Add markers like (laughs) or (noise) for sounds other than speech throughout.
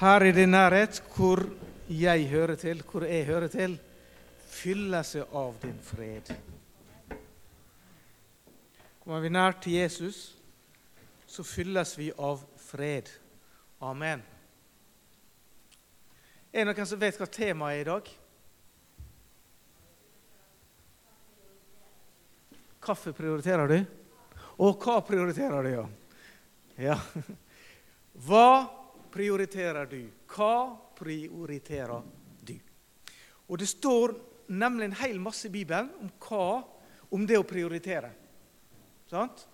Her i din nærhet, hvor jeg hører til, hvor jeg hører til, fyller seg av din fred. Kommer vi nær til Jesus, så fylles vi av fred. Amen. Er det noen som vet hva temaet er i dag? Kaffe prioriterer du? Og hva prioriterer du, ja? ja. (laughs) Hva prioriterer du? Hva prioriterer du? Og Det står nemlig en hel masse i Bibelen om hva, om det å prioritere. Sant?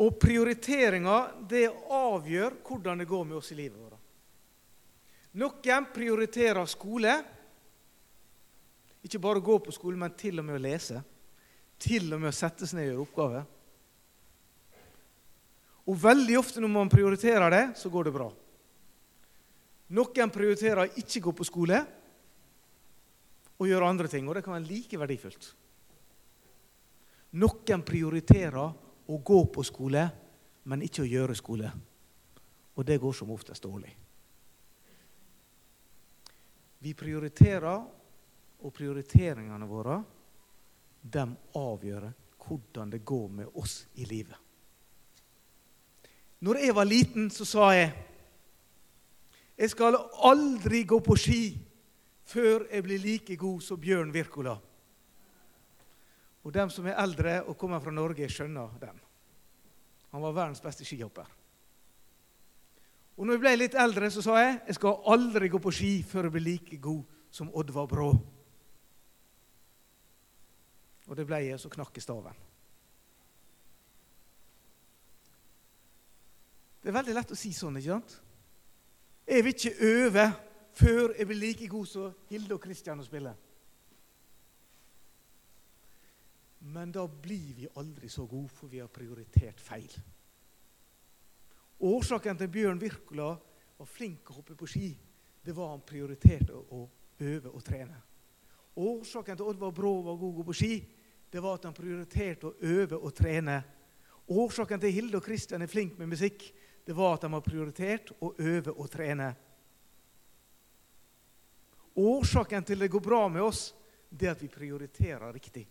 Og prioriteringa det avgjør hvordan det går med oss i livet vårt. Noen prioriterer skole. Ikke bare å gå på skole, men til og med å lese. Til og med å sette seg ned og gjøre oppgaver. Og veldig ofte når man prioriterer det, så går det bra. Noen prioriterer å ikke gå på skole og gjøre andre ting, og det kan være like verdifullt. Noen prioriterer å gå på skole, men ikke å gjøre skole. Og det går som oftest dårlig. Vi prioriterer, og prioriteringene våre de avgjør hvordan det går med oss i livet. Når jeg var liten, så sa jeg jeg skal aldri gå på ski før jeg blir like god som Bjørn Wirkola. Og dem som er eldre og kommer fra Norge, skjønner dem. Han var verdens beste skihopper. Og når jeg ble litt eldre, så sa jeg jeg skal aldri gå på ski før jeg blir like god som Oddvar Brå. Og det ble jeg, så knakk jeg staven. Det er veldig lett å si sånn, ikke sant? Jeg vil ikke øve før jeg blir like god som Hilde og Kristian å spille. Men da blir vi aldri så gode, for vi har prioritert feil. Årsaken til Bjørn Wirkola var flink til å hoppe på ski, det var han prioriterte å øve og trene. Årsaken til Oddvar Brå var god på ski, det var at han prioriterte å øve og trene. Årsaken til Hilde og Kristian er flink med musikk, det var at de har prioritert å øve og trene. Årsaken til det går bra med oss, det er at vi prioriterer riktig.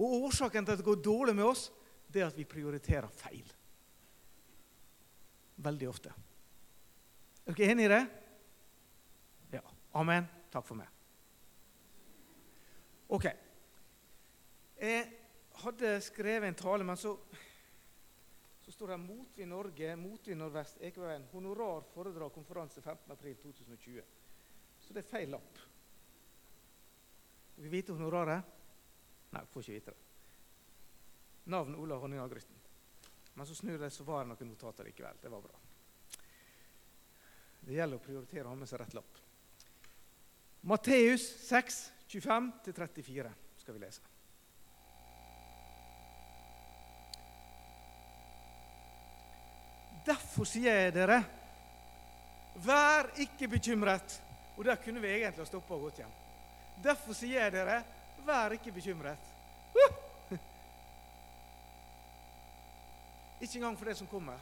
Og årsaken til at det går dårlig med oss, det er at vi prioriterer feil. Veldig ofte. Er dere enige i det? Ja. Amen. Takk for meg. Ok. Jeg hadde skrevet en tale, men så står det 'Motvind Norge, Motvind Nordvest, Ekeveien'. Honorar foredrag konferanse 15.4.2020. Så det er feil lapp. Vil vi vite honoraret? Nei, får ikke vite det. Navn Ola Honning Agrysten. Men så snur det, så var det noen notater likevel. Det var bra. Det gjelder å prioritere å ha med seg rett lapp. Matteus 6, 25-34 skal vi lese. Derfor sier jeg dere, vær ikke bekymret. Og der kunne vi egentlig ha stoppa og gått hjem. Derfor sier jeg dere, vær ikke bekymret. Uh! (laughs) Ikke engang for det som kommer.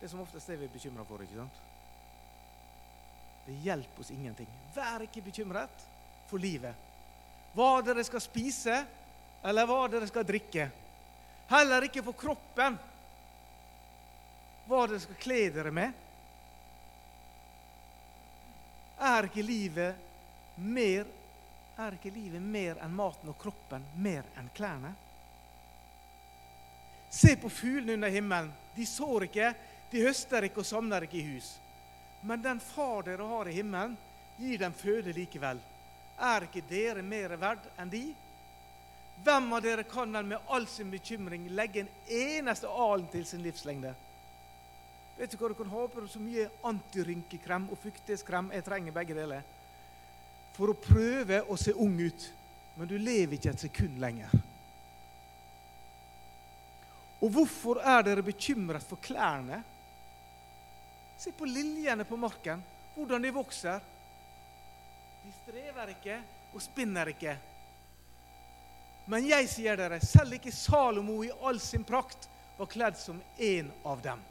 Det som oftest er vi bekymra for. ikke sant? Det hjelper oss ingenting. Vær ikke bekymret for livet. Hva dere skal spise, eller hva dere skal drikke. Heller ikke for kroppen hva dere skal kle dere med? Er ikke livet mer er ikke livet mer enn maten og kroppen mer enn klærne? Se på fuglene under himmelen. De sår ikke, de høster ikke og samler ikke i hus. Men den far dere har i himmelen, gir dem føde likevel. Er ikke dere mer verd enn de? Hvem av dere kan vel med all sin bekymring legge en eneste alen til sin livslengde? Vet du hva, Du kan ha på så mye antirynkekrem og fuktighetskrem. Jeg trenger begge deler. For å prøve å se ung ut. Men du lever ikke et sekund lenger. Og hvorfor er dere bekymret for klærne? Se på liljene på marken, hvordan de vokser. De strever ikke og spinner ikke. Men jeg sier dere, selv ikke Salomo i all sin prakt var kledd som en av dem.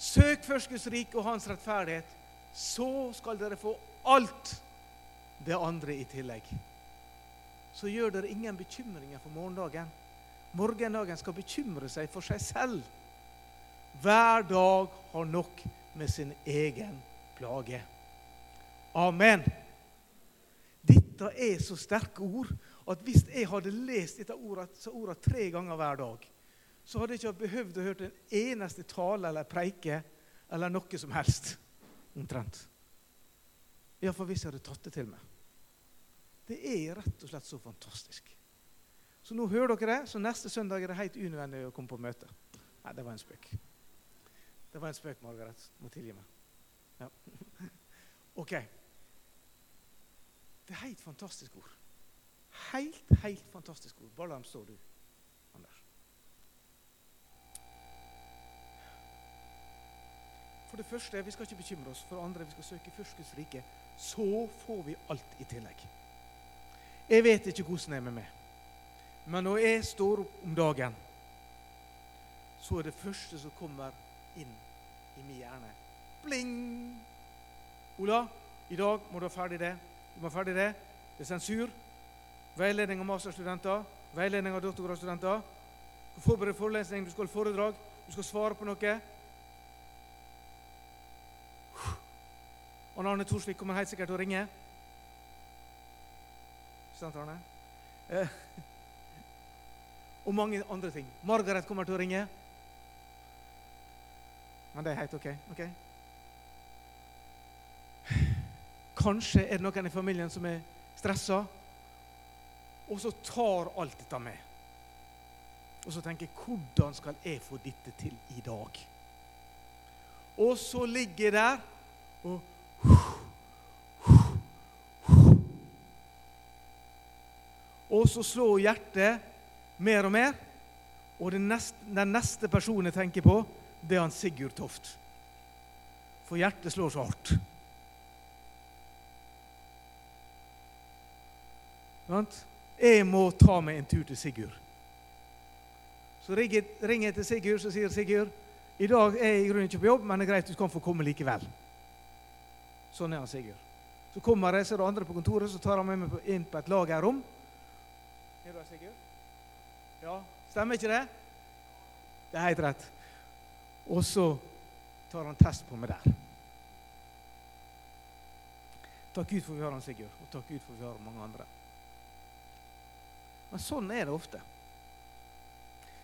Søk først Guds rike og hans rettferdighet, så skal dere få alt det andre i tillegg. Så gjør dere ingen bekymringer for morgendagen. Morgendagen skal bekymre seg for seg selv. Hver dag har nok med sin egen plage. Amen. Dette er så sterke ord at hvis jeg hadde lest dette ordet, ordet tre ganger hver dag, så hadde jeg ikke behøvd å høre en eneste tale eller preike eller noe som helst. Omtrent. Iallfall hvis jeg hadde tatt det til meg. Det er rett og slett så fantastisk. Så nå hører dere det, så neste søndag er det helt unødvendig å komme på møte. Nei, det var en spøk. Det var en spøk, Margaret. Må tilgi meg. Ja. (laughs) Ok. Det er helt fantastisk ord. Helt, helt fantastisk ord. Bare la dem stå, du, Anders. For det første, vi skal ikke bekymre oss. For det andre, vi skal søke først Guds rike. Så får vi alt i tillegg. Jeg vet ikke hvordan det er med meg. Men når jeg står opp om dagen, så er det første som kommer inn i min hjerne Bling! Ola, i dag må du ha ferdig det. Du må ha ferdig det. Det er sensur. Veiledning av masterstudenter. Veiledning av doktorgradsstudenter. Forbered forelesning, du skal ha foredrag, du skal svare på noe. Og Arne Thorsvik kommer helt sikkert til å ringe. Sant, Arne? Eh. Og mange andre ting. Margaret kommer til å ringe. Men det er helt OK. ok? Kanskje er det noen i familien som er stressa, og så tar alt dette med. Og så tenker jeg hvordan skal jeg få dette til i dag? Og så ligger jeg der og Og så slår hjertet mer og mer. Og den neste, den neste personen jeg tenker på, det er han Sigurd Toft. For hjertet slår så hardt. Jeg må ta meg en tur til Sigurd. Så ringer jeg til Sigurd, så sier Sigurd i dag er jeg i grunnen ikke på jobb, men det er greit, du kan få komme likevel. Sånn er han Sigurd. Så kommer jeg, er det andre på kontoret, så tar han med meg inn på et lagerrom. Er du Sigurd? Ja, Stemmer ikke det? Det er helt rett. Og så tar han test på meg der. Takk Gud for vi har han Sigurd, og takk Gud for vi har mange andre. Men sånn er det ofte.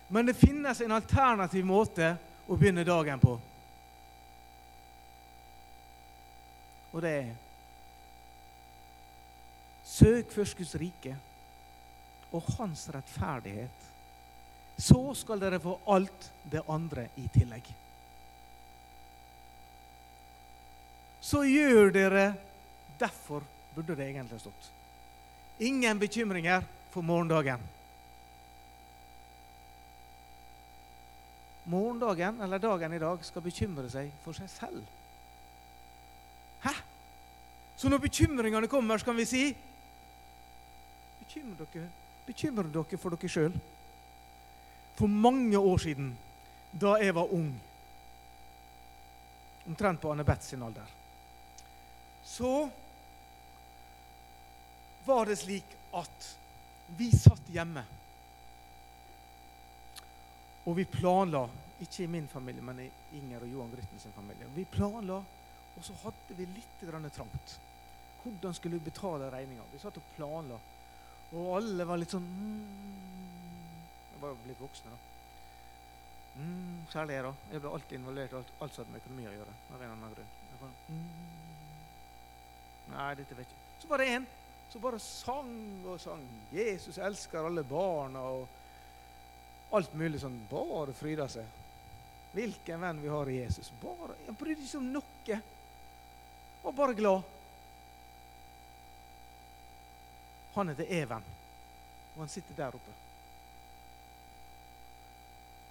Men det finnes en alternativ måte å begynne dagen på. Og det er Søk først Guds rike og hans rettferdighet. Så skal dere få alt det andre i tillegg. Så gjør dere Derfor burde det egentlig stått. Ingen bekymringer for morgendagen. Morgendagen, eller dagen i dag, skal bekymre seg for seg selv. Så når bekymringene kommer, så kan vi si Bekymre dere, bekymre dere for dere sjøl. For mange år siden, da jeg var ung, omtrent på Anne Beth sin alder, så var det slik at vi satt hjemme. Og vi planla, ikke i min familie, men i Inger og Johan Grytten sin familie. Vi planla, og så hadde vi litt trangt. Hvordan skulle vi betale regninga? Vi satt og planla. Og alle var litt sånn mm, Jeg var jo blitt voksne, da. Mm, særlig jeg, da. Jeg ble alltid involvert i alt, alt som hadde med økonomi å gjøre. av en annen grunn. Var, mm, nei, dette vet jeg ikke. Så var det en som bare sang og sang. 'Jesus elsker alle barna' og alt mulig sånn. Bare fryda seg. Hvilken venn vi har i Jesus. Bare, Han brydde seg om noe. Var bare glad. Han heter Even, og han sitter der oppe.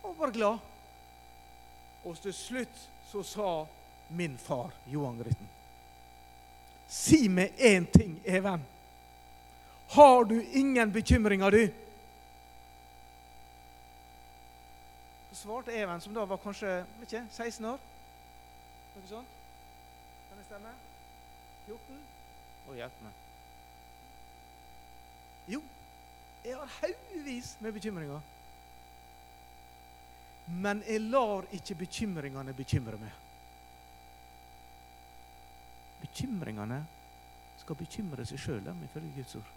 Og var glad. Og til slutt så sa min far, Johan Grytten, si meg én ting, Even. Har du ingen bekymringer, du? Svarte Even, som da var kanskje ikke, 16 år Noe sånt? Kan det stemme? 14? Å, hjelp meg. Jo, jeg har haugevis med bekymringer. Men jeg lar ikke bekymringene bekymre meg. Bekymringene skal bekymre seg sjøl, ifølge Guds ord.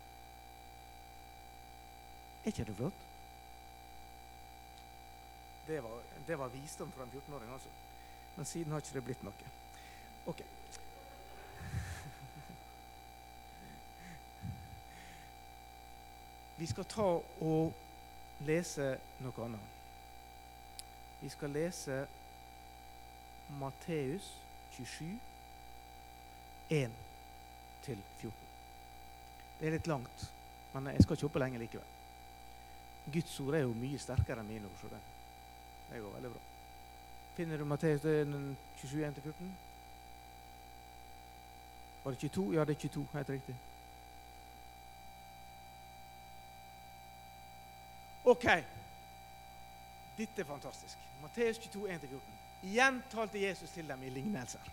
Er ikke det flott? Det var, det var visdom fra en 14-åring, altså. Men siden har ikke det blitt noe. Ok. Vi skal ta og lese noe annet. Vi skal lese Matteus 27, 1-14. Det er litt langt, men jeg skal ikke hoppe lenge likevel. Guds ord er jo mye sterkere enn mine ord. så det, går veldig bra. Finner du Matteus 27, 1-14? Var det 22? Ja, det er 22. Helt riktig. Ok. Dette er fantastisk. Matteus 22, 1-14. Igjen talte Jesus til dem i lignelser.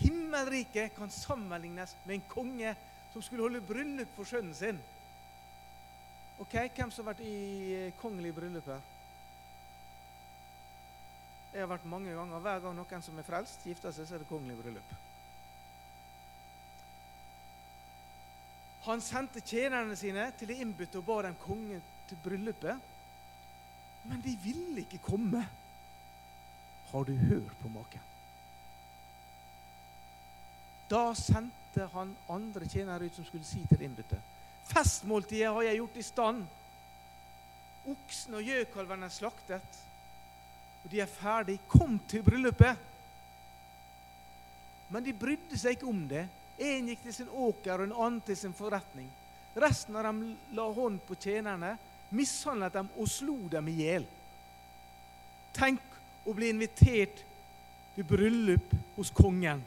Himmelriket kan sammenlignes med en konge som skulle holde bryllup for sønnen sin. Ok, Hvem som har vært i kongelige bryllup her? Jeg har vært mange ganger. Hver gang noen som er frelst, gifter seg, så er det kongelig bryllup. Han sendte tjenerne sine til de innbytte og ba dem konge til bryllupet. Men de ville ikke komme. Har du hørt på maken? Da sendte han andre tjenere ut som skulle si til de innbytte. Festmåltidet har jeg gjort i stand. Oksen og gjøkalven er slaktet, og de er ferdig. Kom til bryllupet. Men de brydde seg ikke om det. En gikk til sin åker, og en annen til sin forretning. Resten av dem la hånd på tjenerne mishandlet dem og slo dem i hjel. Tenk å bli invitert til bryllup hos kongen.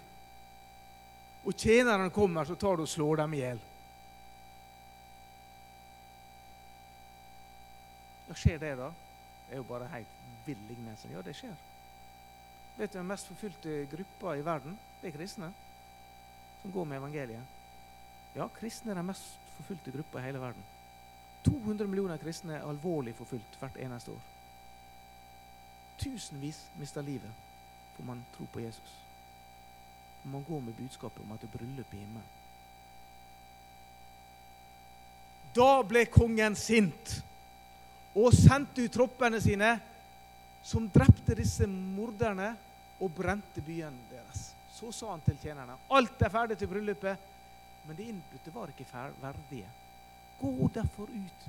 Og tjeneren kommer, så tar du og slår dem i hjel. Hva skjer det, da? Det er jo bare helt vill lignelse. Ja, det skjer. Vet du den mest forfulgte gruppa i verden? Det er kristne som går med evangeliet. Ja, kristne er den mest forfulgte gruppa i hele verden. 200 millioner kristne er alvorlig forfulgt hvert eneste år. Tusenvis mister livet for man tror på Jesus. For man går med budskapet om at det er bryllup i himmelen. Da ble kongen sint og sendte ut troppene sine, som drepte disse morderne og brente byen deres. Så sa han til tjenerne alt er ferdig til bryllupet, men de innbudte var ikke verdige. Gå derfor ut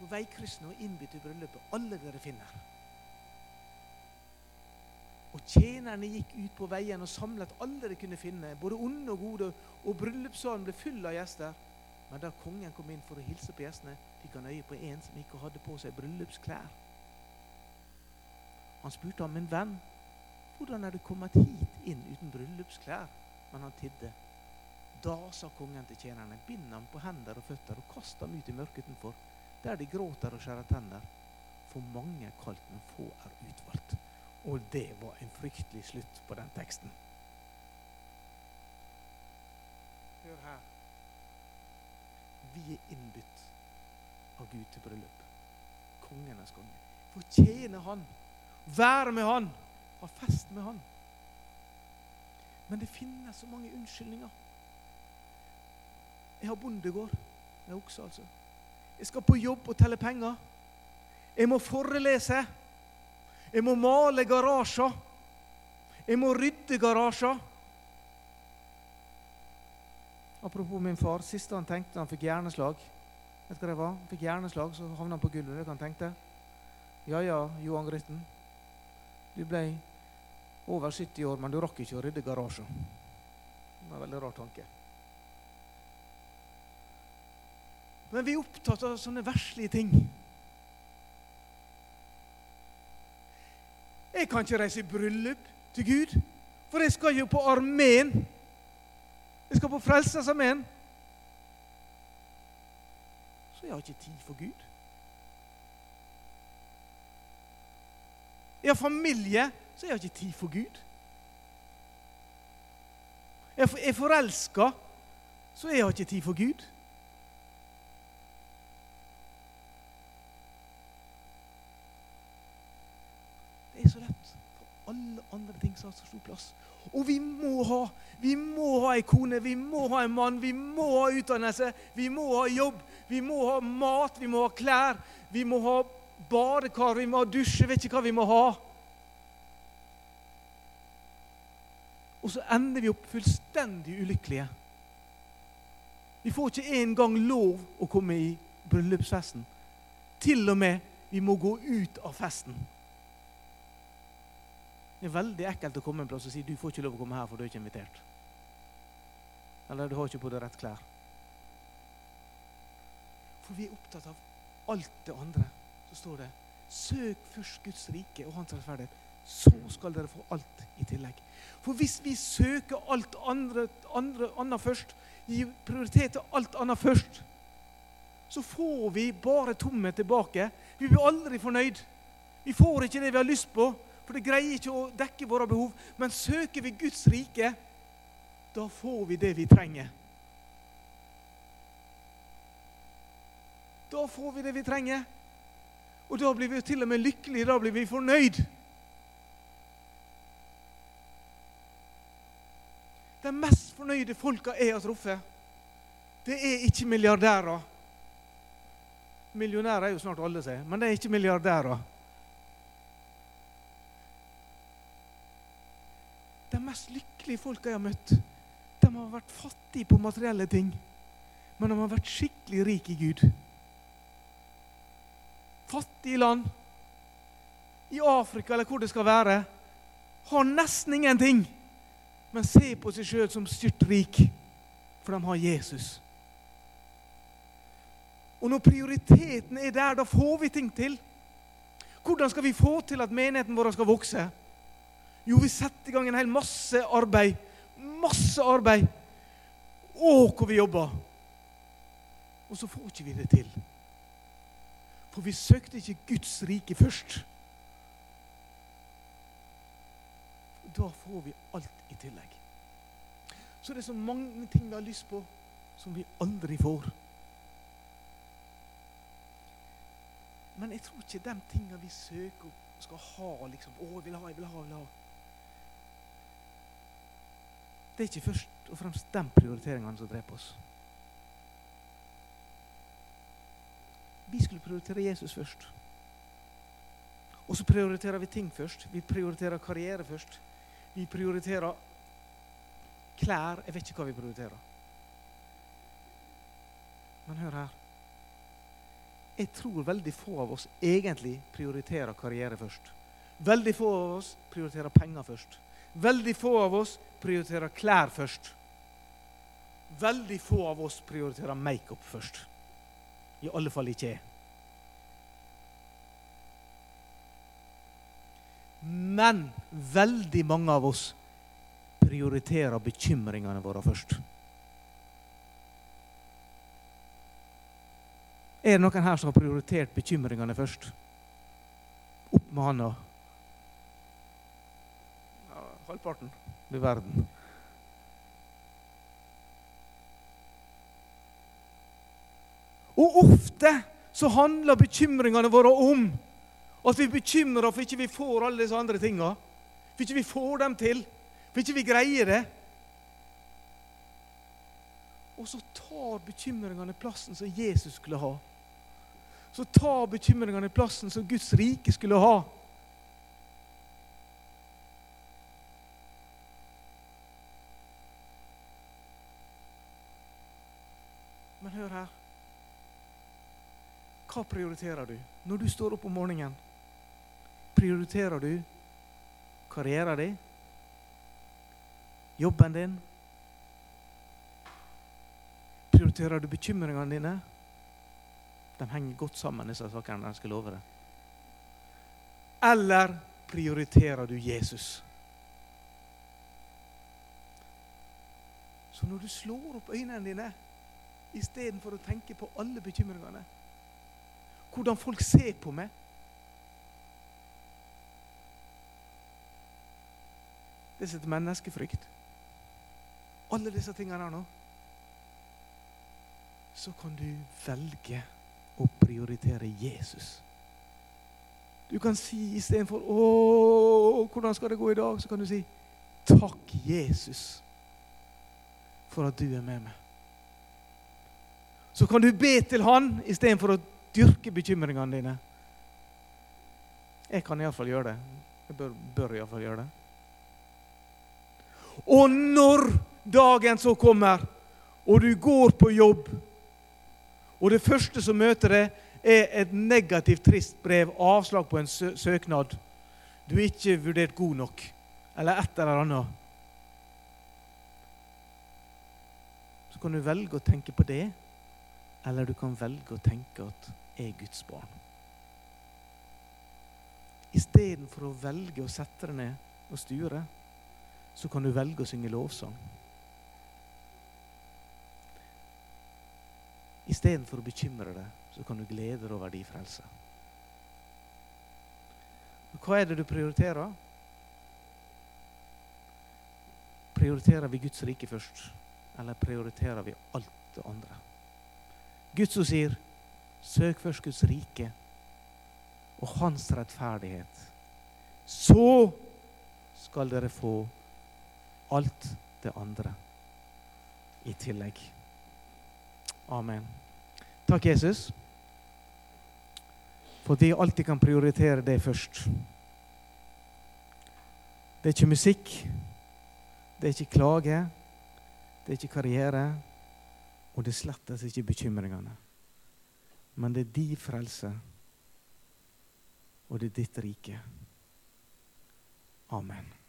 på veikryssene og innby til bryllupet, alle dere finner. Og tjenerne gikk ut på veien og samlet alle de kunne finne, både onde og gode, og bryllupssalen ble full av gjester. Men da kongen kom inn for å hilse på gjestene, fikk han øye på en som ikke hadde på seg bryllupsklær. Han spurte ham, min venn, hvordan er du kommet hit inn uten bryllupsklær? Men han tidde. Da sa kongen til tjenerne, bind ham på hender og føtter og kast ham ut i mørket utenfor, der de gråter og skjærer tenner. For mange er kalt, men få er utvalgt. Og det var en fryktelig slutt på den teksten. Hør her. Vi er innbytt av Gud til bryllup. Kongenes konge. Fortjene tjene Han, være med Han, ha fest med Han. Men det finnes så mange unnskyldninger. Jeg har bondegård med okse, altså. Jeg skal på jobb og telle penger. Jeg må forelese. Jeg må male garasjer. Jeg må rydde garasjer. Apropos min far. Siste han tenkte han fikk hjerneslag. Vet du hva det var? Han fikk hjerneslag, Så havna han på gulvet. Vet du han tenkte? Ja ja, Johan Grytten. Du ble over 70 år, men du rakk ikke å rydde garasjen. Det var en veldig rar tanke. Men vi er opptatt av sånne verslige ting. Jeg kan ikke reise i bryllup til Gud, for jeg skal jo på armeen. Jeg skal på Frelsesarmeen. Så jeg har ikke tid for Gud. Jeg har familie, så jeg har ikke tid for Gud. Jeg er forelska, så jeg har ikke tid for Gud. Det er så lett for alle andre ting som har så stor plass. Og vi må ha vi må ha ei kone, vi må ha en mann, vi må ha utdannelse, vi må ha jobb, vi må ha mat, vi må ha klær, vi må ha badekar, vi må ha dusj, vet ikke hva vi må ha. Og så ender vi opp fullstendig ulykkelige. Vi får ikke engang lov å komme i bryllupsfesten. Til og med vi må gå ut av festen. Det er veldig ekkelt å komme en plass og si du får ikke lov å komme her, for du er ikke invitert. Eller du har ikke på deg rett klær. For vi er opptatt av alt det andre. Så står det søk først Guds rike og hans rettferdighet. Så skal dere få alt i tillegg. For hvis vi søker alt andre, andre annet først, gir prioritet til alt annet først, så får vi bare tomhet tilbake. Vi blir aldri fornøyd. Vi får ikke det vi har lyst på for det greier ikke å dekke våre behov. Men søker vi Guds rike, da får vi det vi trenger. Da får vi det vi trenger. Og da blir vi til og med lykkelige. Da blir vi fornøyd. De mest fornøyde folka jeg har truffet, det er ikke milliardærer. Millionærer er jo snart alle, sier men det er ikke milliardærer. De mest lykkelige folka jeg har møtt, de har vært fattige på materielle ting, men de har vært skikkelig rike i Gud. Fattige land, i Afrika eller hvor det skal være, har nesten ingenting, men ser på seg sjøl som styrtrik, for de har Jesus. Og når prioriteten er der, da får vi ting til. Hvordan skal vi få til at menigheten vår skal vokse? Jo, vi setter i gang en hel masse arbeid. Masse arbeid. Å, hvor vi jobber. Og så får ikke vi det til. For vi søkte ikke Guds rike først. Da får vi alt i tillegg. Så det er så mange ting vi har lyst på, som vi aldri får. Men jeg tror ikke de tingene vi søker og skal ha liksom, å, jeg vil ha, jeg vil ha, jeg vil ha. Det er ikke først og fremst de prioriteringene som dreper oss. Vi skulle prioritere Jesus først. Og så prioriterer vi ting først. Vi prioriterer karriere først. Vi prioriterer klær. Jeg vet ikke hva vi prioriterer. Men hør her. Jeg tror veldig få av oss egentlig prioriterer karriere først. Veldig få av oss prioriterer penger først. Veldig få av oss prioriterer klær først. Veldig få av oss prioriterer makeup først. I alle fall ikke jeg. Men veldig mange av oss prioriterer bekymringene våre først. Er det noen her som har prioritert bekymringene først? Opp med handa. Ja, halvparten. Du verden. Og ofte så handler bekymringene våre om at vi bekymrer for ikke vi får alle disse andre tinga. For ikke vi får dem til. For ikke vi greier det. Og så tar bekymringene plassen som Jesus skulle ha så tar bekymringene plassen som Guds rike skulle ha. Men hør her. Hva prioriterer du når du står opp om morgenen? Prioriterer du karrieren din, jobben din? Prioriterer du bekymringene dine? De henger godt sammen, disse sakene. Jeg skal love det. Eller prioriterer du Jesus? Så når du slår opp øynene dine istedenfor å tenke på alle bekymringene Hvordan folk ser på meg Det et menneskefrykt. Alle disse tingene her nå. Så kan du velge å prioritere Jesus. Du kan si istedenfor 'Å, hvordan skal det gå i dag?' Så kan du si 'Takk, Jesus, for at du er med meg'. Så kan du be til Han istedenfor å dyrke bekymringene dine. Jeg kan iallfall gjøre det. Jeg bør, bør iallfall gjøre det. Og når dagen så kommer, og du går på jobb, og det første som møter deg, er et negativt, trist brev, avslag på en sø søknad Du er ikke vurdert god nok, eller et eller annet. Så kan du velge å tenke på det, eller du kan velge å tenke at jeg er Guds barn. Istedenfor å velge å sette deg ned og sture, så kan du velge å synge lovsang. Istedenfor å bekymre deg, så kan du glede deg over din frelse. Hva er det du prioriterer? Prioriterer vi Guds rike først, eller prioriterer vi alt det andre? Guds ord sier 'søk først Guds rike og Hans rettferdighet'. Så skal dere få alt det andre i tillegg. Amen. Takk, Jesus, for at vi alltid kan prioritere det først. Det er ikke musikk, det er ikke klage, det er ikke karriere, og det er slett ikke bekymringene. Men det er din frelse, og det er ditt rike. Amen.